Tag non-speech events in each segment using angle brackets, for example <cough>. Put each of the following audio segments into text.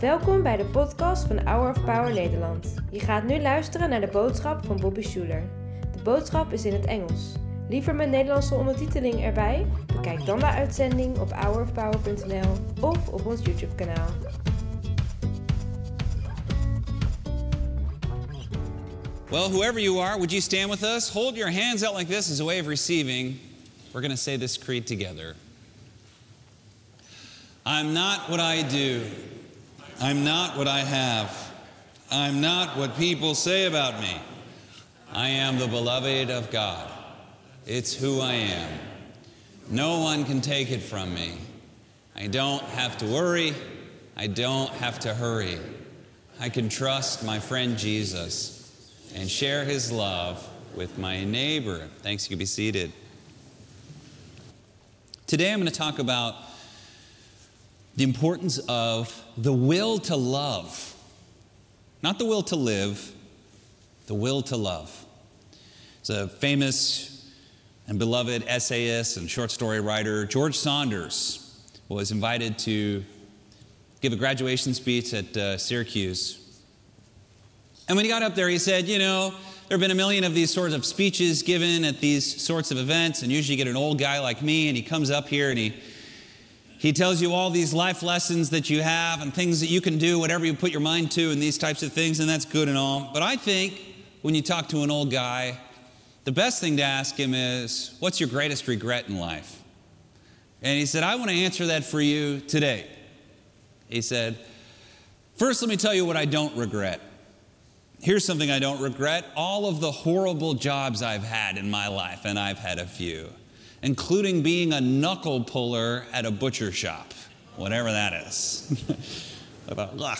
Welkom bij de podcast van Hour of Power Nederland. Je gaat nu luisteren naar de boodschap van Bobby Schuler. De boodschap is in het Engels. Liever met Nederlandse ondertiteling erbij? Bekijk dan de uitzending op hourofpower.nl of op ons YouTube kanaal. Well, whoever you are, would you stand with us? Hold your hands out like this as a way of receiving. We're going to say this creed together. I'm not what I do. I'm not what I have. I'm not what people say about me. I am the beloved of God. It's who I am. No one can take it from me. I don't have to worry. I don't have to hurry. I can trust my friend Jesus and share his love with my neighbor. Thanks, you can be seated. Today I'm going to talk about the importance of the will to love. Not the will to live, the will to love. It's a famous and beloved essayist and short story writer, George Saunders, was invited to give a graduation speech at uh, Syracuse. And when he got up there, he said, You know, there have been a million of these sorts of speeches given at these sorts of events, and usually you get an old guy like me, and he comes up here and he he tells you all these life lessons that you have and things that you can do, whatever you put your mind to, and these types of things, and that's good and all. But I think when you talk to an old guy, the best thing to ask him is, What's your greatest regret in life? And he said, I want to answer that for you today. He said, First, let me tell you what I don't regret. Here's something I don't regret all of the horrible jobs I've had in my life, and I've had a few including being a knuckle puller at a butcher shop, whatever that is. <laughs> I thought, ugh.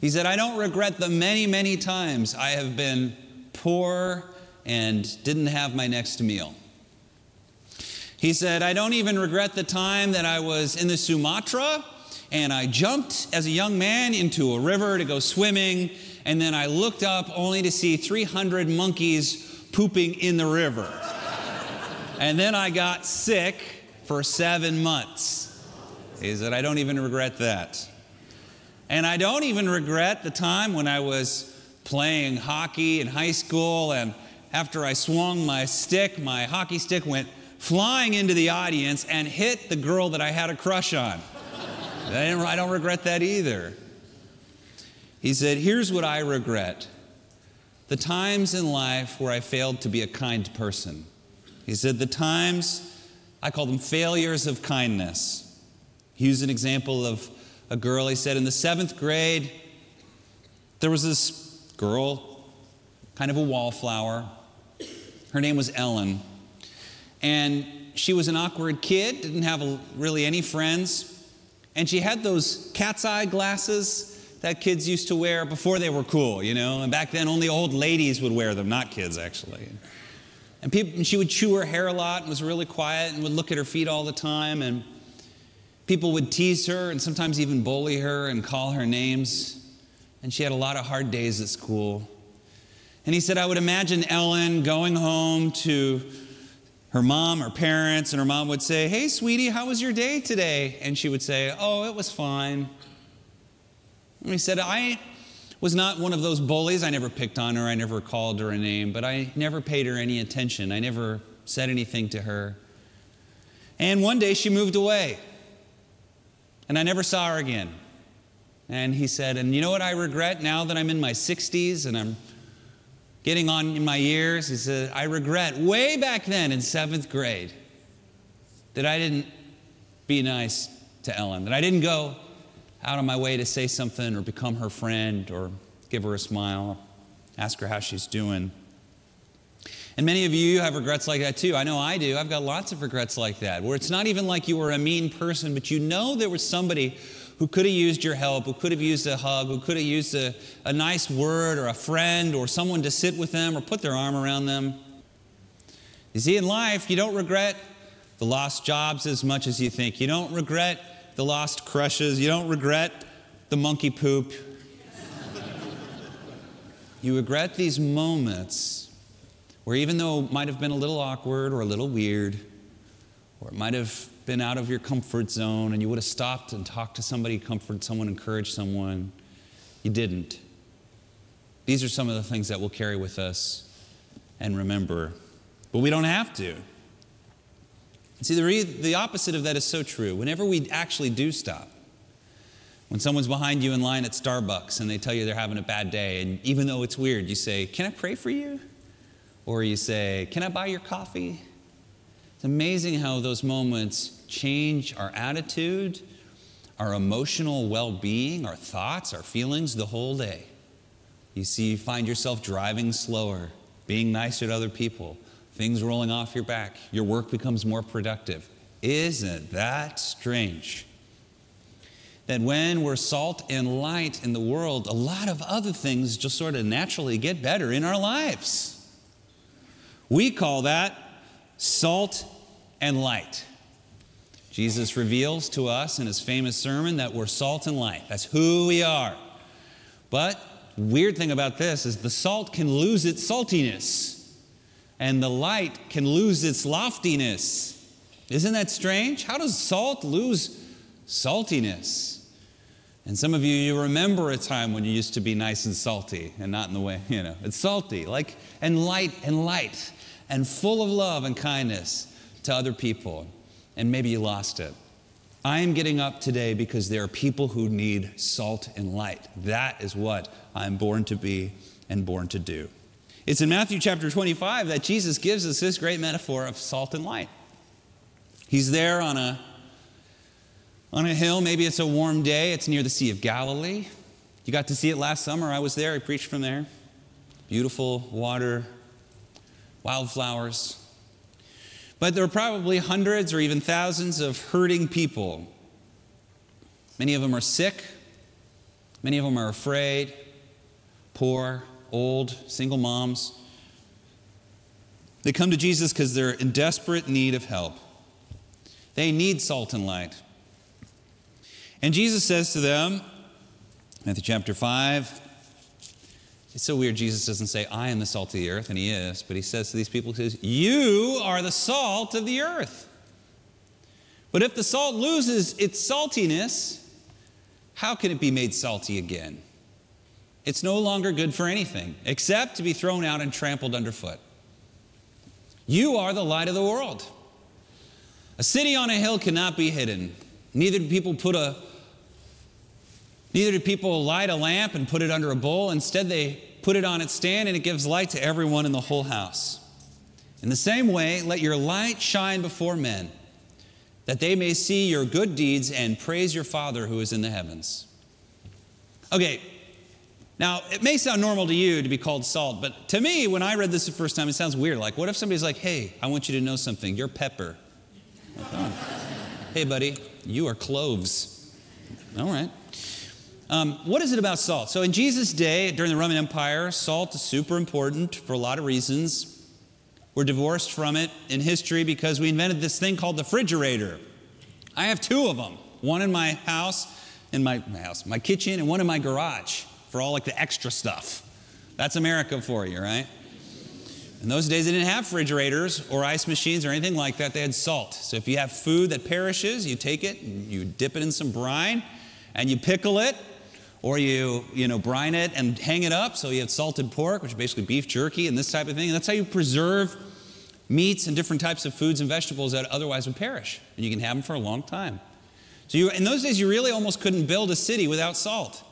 He said, I don't regret the many, many times I have been poor and didn't have my next meal. He said, I don't even regret the time that I was in the Sumatra and I jumped as a young man into a river to go swimming, and then I looked up only to see 300 monkeys pooping in the river. And then I got sick for seven months. He said, I don't even regret that. And I don't even regret the time when I was playing hockey in high school, and after I swung my stick, my hockey stick went flying into the audience and hit the girl that I had a crush on. <laughs> I, I don't regret that either. He said, Here's what I regret the times in life where I failed to be a kind person. He said, The times, I call them failures of kindness. He used an example of a girl. He said, In the seventh grade, there was this girl, kind of a wallflower. Her name was Ellen. And she was an awkward kid, didn't have really any friends. And she had those cat's eye glasses that kids used to wear before they were cool, you know? And back then, only old ladies would wear them, not kids, actually. And, people, and she would chew her hair a lot and was really quiet and would look at her feet all the time. And people would tease her and sometimes even bully her and call her names. And she had a lot of hard days at school. And he said, I would imagine Ellen going home to her mom or parents, and her mom would say, Hey, sweetie, how was your day today? And she would say, Oh, it was fine. And he said, I was not one of those bullies. I never picked on her, I never called her a name, but I never paid her any attention. I never said anything to her. And one day she moved away, and I never saw her again. And he said, And you know what I regret now that I'm in my 60s and I'm getting on in my years? He said, I regret way back then in seventh grade that I didn't be nice to Ellen, that I didn't go out of my way to say something or become her friend or give her a smile, ask her how she's doing. And many of you have regrets like that too. I know I do. I've got lots of regrets like that, where it's not even like you were a mean person, but you know there was somebody who could have used your help, who could have used a hug, who could have used a, a nice word or a friend or someone to sit with them or put their arm around them. You see, in life, you don't regret the lost jobs as much as you think. You don't regret the lost crushes. You don't regret the monkey poop. you regret these moments where, even though it might have been a little awkward or a little weird, or it might have been out of your comfort zone and you would have stopped and talked to somebody, comfort someone, encourage someone. You didn't. These are some of the things that we'll carry with us and remember. But we don't have to. See, the, re- the opposite of that is so true. Whenever we actually do stop, when someone's behind you in line at Starbucks and they tell you they're having a bad day, and even though it's weird, you say, Can I pray for you? Or you say, Can I buy your coffee? It's amazing how those moments change our attitude, our emotional well being, our thoughts, our feelings the whole day. You see, you find yourself driving slower, being nicer to other people, things rolling off your back, your work becomes more productive. Isn't that strange? That when we're salt and light in the world, a lot of other things just sort of naturally get better in our lives. We call that salt and light. Jesus reveals to us in his famous sermon that we're salt and light. That's who we are. But weird thing about this is the salt can lose its saltiness and the light can lose its loftiness. Isn't that strange? How does salt lose saltiness? And some of you, you remember a time when you used to be nice and salty and not in the way, <laughs> you know, it's salty, like, and light and light and full of love and kindness to other people. And maybe you lost it. I am getting up today because there are people who need salt and light. That is what I'm born to be and born to do. It's in Matthew chapter 25 that Jesus gives us this great metaphor of salt and light. He's there on a, on a hill, maybe it's a warm day, it's near the Sea of Galilee. You got to see it last summer. I was there, I preached from there. Beautiful water, wildflowers. But there are probably hundreds or even thousands of hurting people. Many of them are sick, many of them are afraid, poor, old, single moms. They come to Jesus because they're in desperate need of help. They need salt and light. And Jesus says to them, Matthew chapter 5, it's so weird. Jesus doesn't say, I am the salt of the earth, and he is, but he says to these people, he says, You are the salt of the earth. But if the salt loses its saltiness, how can it be made salty again? It's no longer good for anything except to be thrown out and trampled underfoot. You are the light of the world. A city on a hill cannot be hidden. Neither do people put a neither do people light a lamp and put it under a bowl. Instead, they put it on its stand and it gives light to everyone in the whole house. In the same way, let your light shine before men, that they may see your good deeds and praise your Father who is in the heavens. Okay, now, it may sound normal to you to be called salt, but to me, when I read this the first time, it sounds weird. Like, what if somebody's like, hey, I want you to know something. You're pepper. Oh. hey, buddy, you are cloves. All right. Um, what is it about salt? So, in Jesus' day, during the Roman Empire, salt is super important for a lot of reasons. We're divorced from it in history because we invented this thing called the refrigerator. I have two of them one in my house, in my, my house, my kitchen, and one in my garage for all like the extra stuff. That's America for you, right? In those days, they didn't have refrigerators or ice machines or anything like that. They had salt. So if you have food that perishes, you take it and you dip it in some brine and you pickle it or you, you know, brine it and hang it up. So you have salted pork, which is basically beef jerky and this type of thing. And that's how you preserve meats and different types of foods and vegetables that otherwise would perish. And you can have them for a long time. So you, in those days, you really almost couldn't build a city without salt.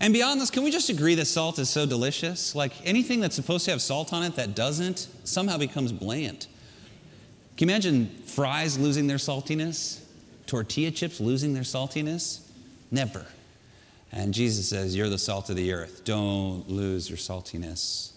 And beyond this, can we just agree that salt is so delicious? Like anything that's supposed to have salt on it that doesn't somehow becomes bland. Can you imagine fries losing their saltiness? Tortilla chips losing their saltiness? Never. And Jesus says, You're the salt of the earth. Don't lose your saltiness.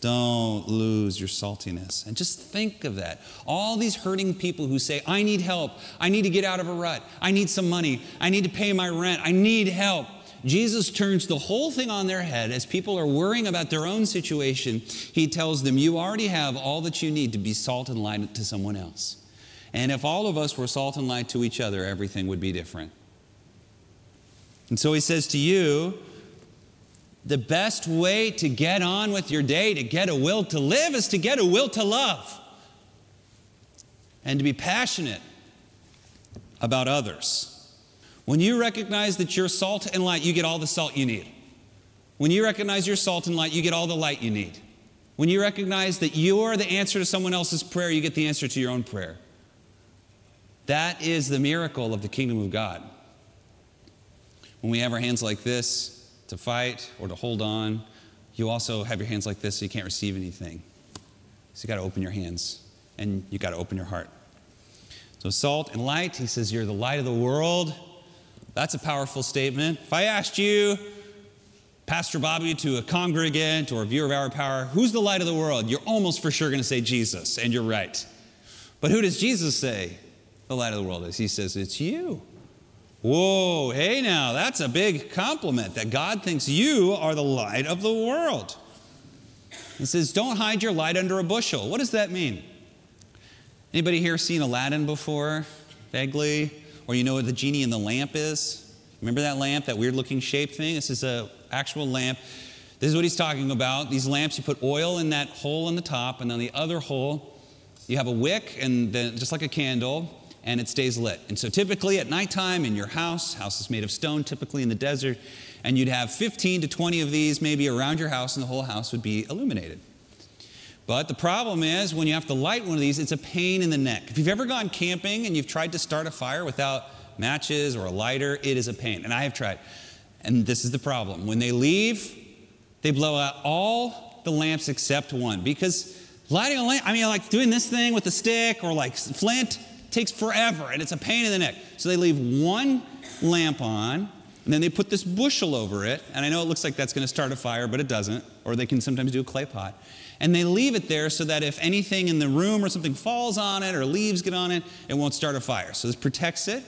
Don't lose your saltiness. And just think of that. All these hurting people who say, I need help. I need to get out of a rut. I need some money. I need to pay my rent. I need help. Jesus turns the whole thing on their head as people are worrying about their own situation. He tells them, You already have all that you need to be salt and light to someone else. And if all of us were salt and light to each other, everything would be different. And so he says to you, the best way to get on with your day, to get a will to live, is to get a will to love and to be passionate about others. When you recognize that you're salt and light, you get all the salt you need. When you recognize you're salt and light, you get all the light you need. When you recognize that you are the answer to someone else's prayer, you get the answer to your own prayer. That is the miracle of the kingdom of God. When we have our hands like this to fight or to hold on, you also have your hands like this so you can't receive anything. So you got to open your hands and you got to open your heart. So, salt and light, he says, You're the light of the world. That's a powerful statement. If I asked you, Pastor Bobby, to a congregant or a viewer of our power, who's the light of the world? You're almost for sure going to say Jesus, and you're right. But who does Jesus say the light of the world is? He says, It's you. Whoa, hey now, that's a big compliment that God thinks you are the light of the world. He says, Don't hide your light under a bushel. What does that mean? Anybody here seen Aladdin before? Vaguely? Or you know what the genie in the lamp is? Remember that lamp, that weird looking shape thing? This is an actual lamp. This is what he's talking about. These lamps, you put oil in that hole in the top, and on the other hole, you have a wick, and then just like a candle, and it stays lit. And so typically at nighttime in your house, house is made of stone, typically in the desert, and you'd have 15 to 20 of these maybe around your house, and the whole house would be illuminated. But the problem is when you have to light one of these, it's a pain in the neck. If you've ever gone camping and you've tried to start a fire without matches or a lighter, it is a pain. And I have tried. And this is the problem. When they leave, they blow out all the lamps except one. Because lighting a lamp, I mean, like doing this thing with a stick or like flint takes forever and it's a pain in the neck. So they leave one lamp on and then they put this bushel over it. And I know it looks like that's going to start a fire, but it doesn't. Or they can sometimes do a clay pot and they leave it there so that if anything in the room or something falls on it or leaves get on it, it won't start a fire. So this protects it.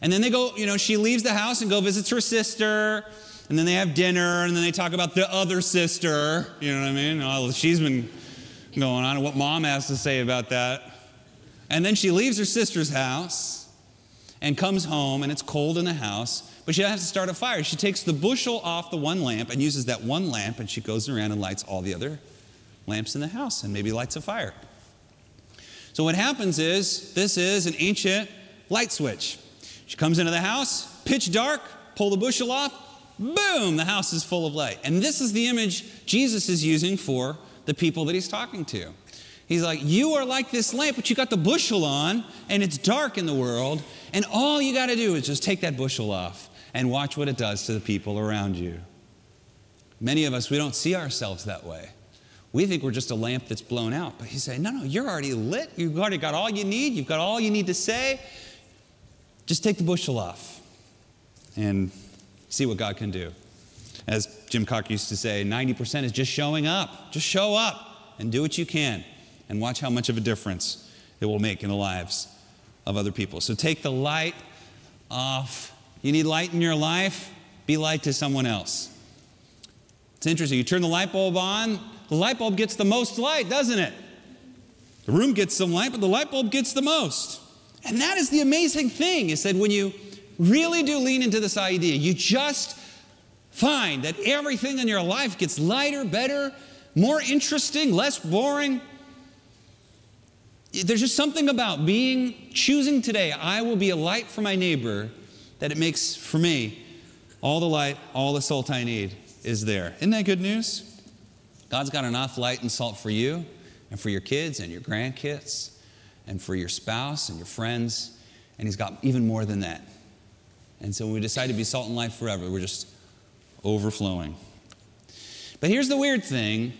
And then they go, you know, she leaves the house and go visits her sister, and then they have dinner, and then they talk about the other sister. You know what I mean? Oh, she's been going on, and what mom has to say about that. And then she leaves her sister's house and comes home, and it's cold in the house, but she has to start a fire. She takes the bushel off the one lamp and uses that one lamp, and she goes around and lights all the other lamps in the house and maybe lights a fire. So, what happens is this is an ancient light switch. She comes into the house, pitch dark, pull the bushel off, boom, the house is full of light. And this is the image Jesus is using for the people that he's talking to. He's like, You are like this lamp, but you got the bushel on, and it's dark in the world, and all you got to do is just take that bushel off and watch what it does to the people around you. Many of us, we don't see ourselves that way. We think we're just a lamp that's blown out. But he's saying, no, no, you're already lit. You've already got all you need. You've got all you need to say. Just take the bushel off and see what God can do. As Jim Cock used to say, 90% is just showing up. Just show up and do what you can and watch how much of a difference it will make in the lives of other people. So take the light off. You need light in your life? Be light to someone else. It's interesting. You turn the light bulb on, the light bulb gets the most light, doesn't it? The room gets some light, but the light bulb gets the most. And that is the amazing thing is that when you really do lean into this idea, you just find that everything in your life gets lighter, better, more interesting, less boring. There's just something about being, choosing today, I will be a light for my neighbor, that it makes for me all the light, all the salt I need is there. Isn't that good news? God's got enough light and salt for you and for your kids and your grandkids and for your spouse and your friends, and He's got even more than that. And so when we decide to be salt and light forever, we're just overflowing. But here's the weird thing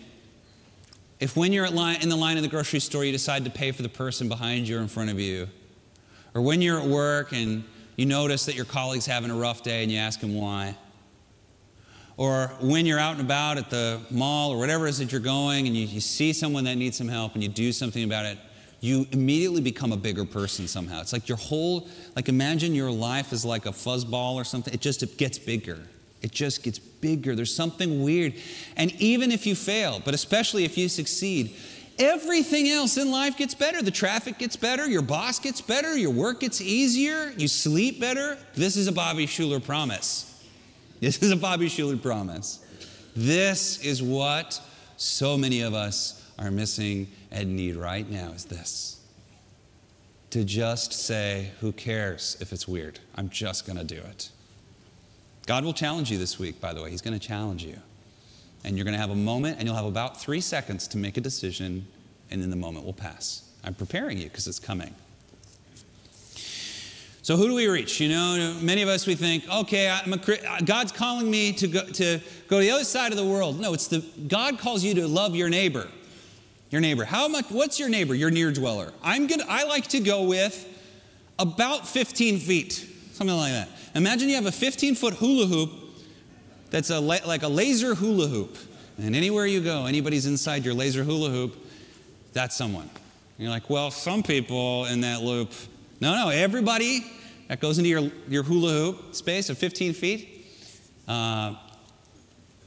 if when you're line, in the line in the grocery store, you decide to pay for the person behind you or in front of you, or when you're at work and you notice that your colleague's having a rough day and you ask him why, or when you're out and about at the mall or whatever it is that you're going and you, you, see someone that needs some help and you do something about it, you immediately become a bigger person somehow. It's like your whole, like imagine your life is like a fuzzball or something. It just it gets bigger. It just gets bigger. There's something weird. And even if you fail, but especially if you succeed, everything else in life gets better. The traffic gets better, your boss gets better, your work gets easier, you sleep better. This is a Bobby Schuller promise. This is a Bobby Schuller promise. This is what so many of us are missing and need right now is this. to just say, Who cares if it's weird? I'm just going to do it. God will challenge you this week, by the way. He's going to challenge you. And you're going to have a moment, and you'll have about three seconds to make a decision, and then the moment will pass. I'm preparing you because it's coming. So who do we reach? You know, many of us we think, okay, a, God's calling me to go, to go to the other side of the world. No, it's the God calls you to love your neighbor. Your neighbor. How much? What's your neighbor? Your near dweller. I'm gonna. I like to go with about 15 feet, something like that. Imagine you have a 15 foot hula hoop that's a like a laser hula hoop, and anywhere you go, anybody's inside your laser hula hoop, that's someone. And you're like, well, some people in that loop no, no, everybody that goes into your, your hula hoop space of 15 feet, uh,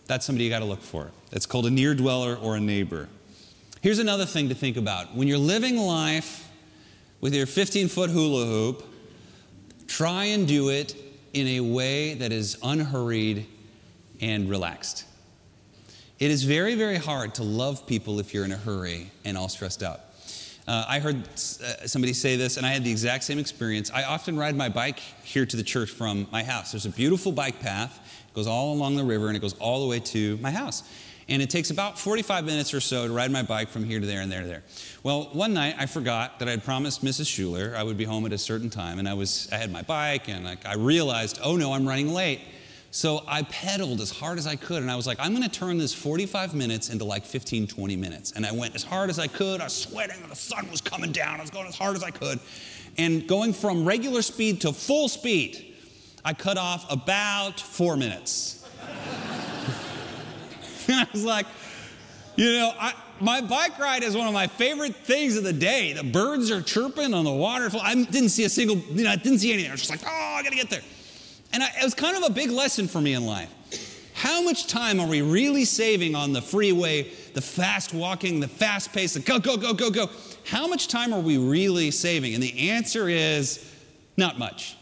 that's somebody you got to look for. It's called a near dweller or a neighbor. Here's another thing to think about. When you're living life with your 15 foot hula hoop, try and do it in a way that is unhurried and relaxed. It is very, very hard to love people if you're in a hurry and all stressed out. Uh, I heard uh, somebody say this, and I had the exact same experience. I often ride my bike here to the church from my house. There's a beautiful bike path, it goes all along the river, and it goes all the way to my house. And it takes about 45 minutes or so to ride my bike from here to there and there to there. Well, one night I forgot that I had promised Mrs. Schuller I would be home at a certain time, and I was I had my bike, and I, I realized, oh no, I'm running late. So I pedaled as hard as I could, and I was like, I'm gonna turn this 45 minutes into like 15, 20 minutes. And I went as hard as I could. I was sweating, the sun was coming down. I was going as hard as I could. And going from regular speed to full speed, I cut off about four minutes. <laughs> and I was like, you know, I, my bike ride is one of my favorite things of the day. The birds are chirping on the waterfall. I didn't see a single, you know, I didn't see anything. I was just like, oh, I gotta get there. And I, it was kind of a big lesson for me in life. How much time are we really saving on the freeway, the fast walking, the fast pace, the go, go, go, go, go? How much time are we really saving? And the answer is not much.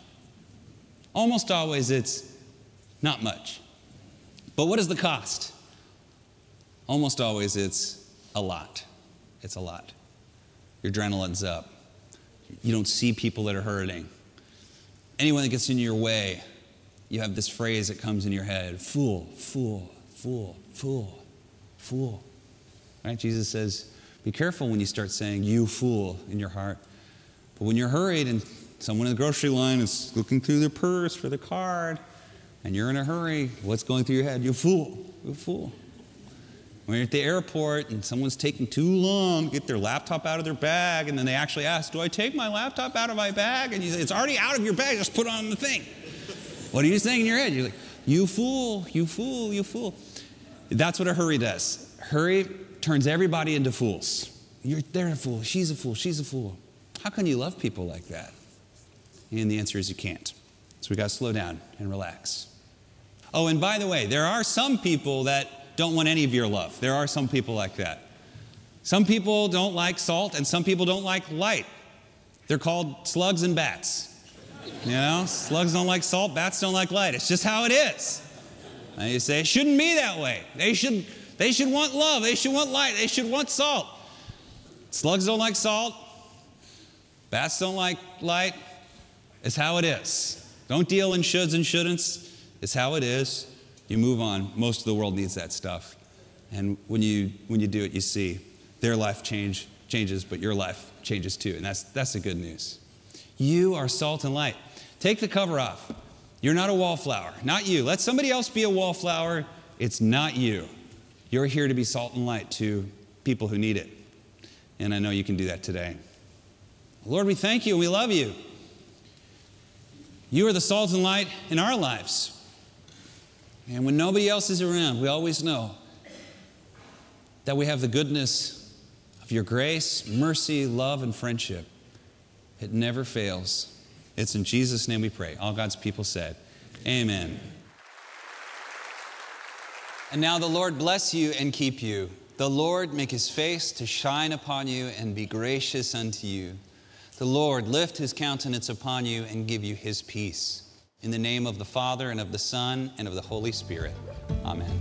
Almost always it's not much. But what is the cost? Almost always it's a lot. It's a lot. Your adrenaline's up. You don't see people that are hurting. Anyone that gets in your way, you have this phrase that comes in your head fool, fool, fool, fool, fool. Right? Jesus says, be careful when you start saying, you fool, in your heart. But when you're hurried and someone in the grocery line is looking through their purse for the card, and you're in a hurry, what's going through your head? You fool, you fool. When you're at the airport and someone's taking too long to get their laptop out of their bag, and then they actually ask, Do I take my laptop out of my bag? And you say, It's already out of your bag, just put it on the thing. What are you saying in your head? You're like, you fool, you fool, you fool. That's what a hurry does. Hurry turns everybody into fools. You're, they're a fool, she's a fool, she's a fool. How can you love people like that? And the answer is you can't. So we got to slow down and relax. Oh, and by the way, there are some people that don't want any of your love. There are some people like that. Some people don't like salt, and some people don't like light. They're called slugs and bats. You know, slugs don't like salt, bats don't like light. It's just how it is. And you say, it shouldn't be that way. They should, they should want love. They should want light. They should want salt. Slugs don't like salt. Bats don't like light. It's how it is. Don't deal in shoulds and shouldn'ts. It's how it is. You move on. Most of the world needs that stuff. And when you, when you do it, you see their life change, changes, but your life changes too. And that's, that's the good news. You are salt and light. Take the cover off. You're not a wallflower, not you. Let somebody else be a wallflower. It's not you. You're here to be salt and light to people who need it. And I know you can do that today. Lord, we thank you we love you. You are the salt and light in our lives. And when nobody else is around, we always know that we have the goodness of your grace, mercy, love, and friendship. It never fails. It's in Jesus' name we pray. All God's people said, Amen. And now the Lord bless you and keep you. The Lord make his face to shine upon you and be gracious unto you. The Lord lift his countenance upon you and give you his peace. In the name of the Father, and of the Son, and of the Holy Spirit. Amen.